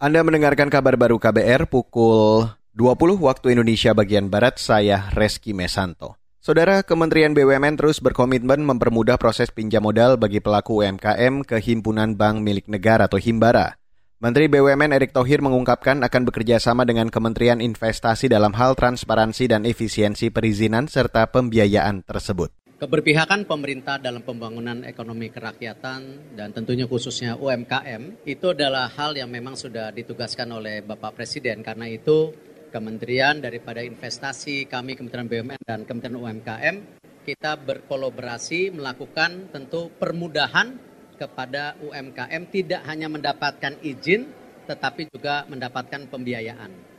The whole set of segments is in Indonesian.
Anda mendengarkan kabar baru KBR pukul 20 waktu Indonesia bagian Barat, saya Reski Mesanto. Saudara Kementerian BUMN terus berkomitmen mempermudah proses pinjam modal bagi pelaku UMKM ke Himpunan Bank Milik Negara atau Himbara. Menteri BUMN Erick Thohir mengungkapkan akan bekerja sama dengan Kementerian Investasi dalam hal transparansi dan efisiensi perizinan serta pembiayaan tersebut. Keberpihakan pemerintah dalam pembangunan ekonomi kerakyatan dan tentunya khususnya UMKM itu adalah hal yang memang sudah ditugaskan oleh Bapak Presiden. Karena itu Kementerian daripada investasi, kami Kementerian BUMN dan Kementerian UMKM, kita berkolaborasi melakukan tentu permudahan kepada UMKM tidak hanya mendapatkan izin tetapi juga mendapatkan pembiayaan.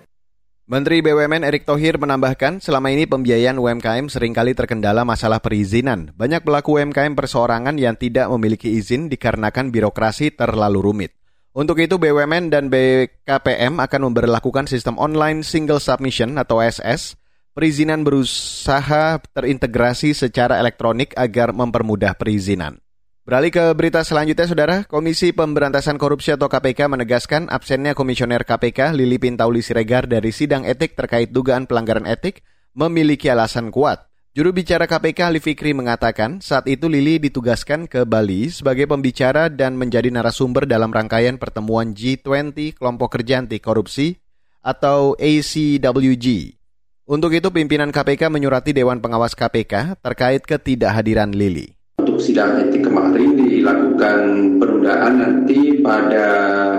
Menteri BUMN Erick Thohir menambahkan, selama ini pembiayaan UMKM sering kali terkendala masalah perizinan. Banyak pelaku UMKM perseorangan yang tidak memiliki izin dikarenakan birokrasi terlalu rumit. Untuk itu BUMN dan BKPM akan memperlakukan sistem online single submission atau SS, perizinan berusaha terintegrasi secara elektronik agar mempermudah perizinan. Beralih ke berita selanjutnya, Saudara. Komisi Pemberantasan Korupsi atau KPK menegaskan absennya Komisioner KPK Lili Pintauli Siregar dari sidang etik terkait dugaan pelanggaran etik memiliki alasan kuat. Juru bicara KPK Ali Fikri mengatakan saat itu Lili ditugaskan ke Bali sebagai pembicara dan menjadi narasumber dalam rangkaian pertemuan G20 Kelompok Kerja Anti Korupsi atau ACWG. Untuk itu pimpinan KPK menyurati Dewan Pengawas KPK terkait ketidakhadiran Lili sidang etik kemarin dilakukan penundaan nanti pada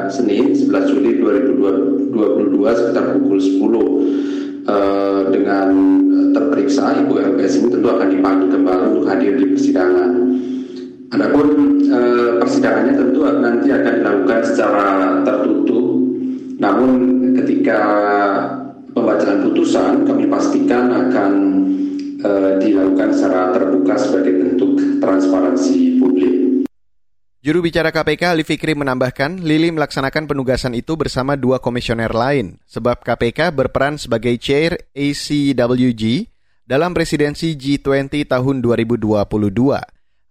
Senin 11 Juli 2022 sekitar pukul 10 eh, dengan terperiksa Ibu LPS ini tentu akan dipanggil kembali untuk hadir di persidangan. Adapun eh, persidangannya tentu nanti akan dilakukan secara tertutup, namun ketika pembacaan putusan kami pastikan akan dilakukan secara terbuka sebagai transparansi publik. Juru bicara KPK Ali Fikri menambahkan, Lili melaksanakan penugasan itu bersama dua komisioner lain, sebab KPK berperan sebagai chair ACWG dalam presidensi G20 tahun 2022.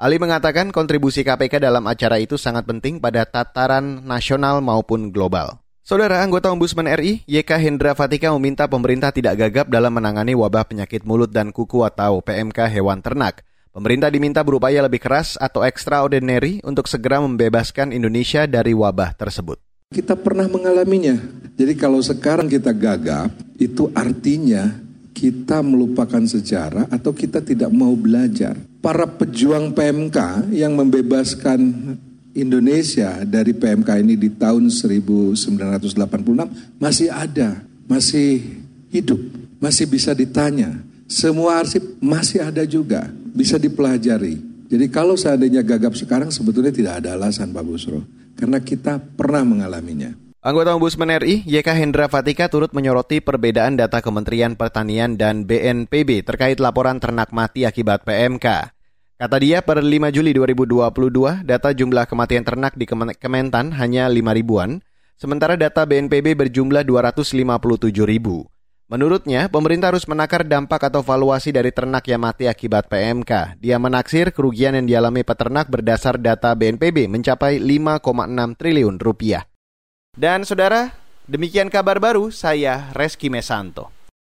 Ali mengatakan kontribusi KPK dalam acara itu sangat penting pada tataran nasional maupun global. Saudara anggota Ombudsman RI, YK Hendra Fatika meminta pemerintah tidak gagap dalam menangani wabah penyakit mulut dan kuku atau PMK hewan ternak. Pemerintah diminta berupaya lebih keras atau extraordinary untuk segera membebaskan Indonesia dari wabah tersebut. Kita pernah mengalaminya. Jadi kalau sekarang kita gagap, itu artinya kita melupakan sejarah atau kita tidak mau belajar. Para pejuang PMK yang membebaskan Indonesia dari PMK ini di tahun 1986 masih ada, masih hidup, masih bisa ditanya. Semua arsip masih ada juga, bisa dipelajari. Jadi kalau seandainya gagap sekarang sebetulnya tidak ada alasan Pak Busro. Karena kita pernah mengalaminya. Anggota Ombudsman RI, YK Hendra Fatika turut menyoroti perbedaan data Kementerian Pertanian dan BNPB terkait laporan ternak mati akibat PMK. Kata dia, per 5 Juli 2022, data jumlah kematian ternak di Kementan hanya 5 ribuan, sementara data BNPB berjumlah 257 ribu. Menurutnya, pemerintah harus menakar dampak atau valuasi dari ternak yang mati akibat PMK. Dia menaksir kerugian yang dialami peternak berdasar data BNPB mencapai 5,6 triliun rupiah. Dan saudara, demikian kabar baru, saya Reski Mesanto.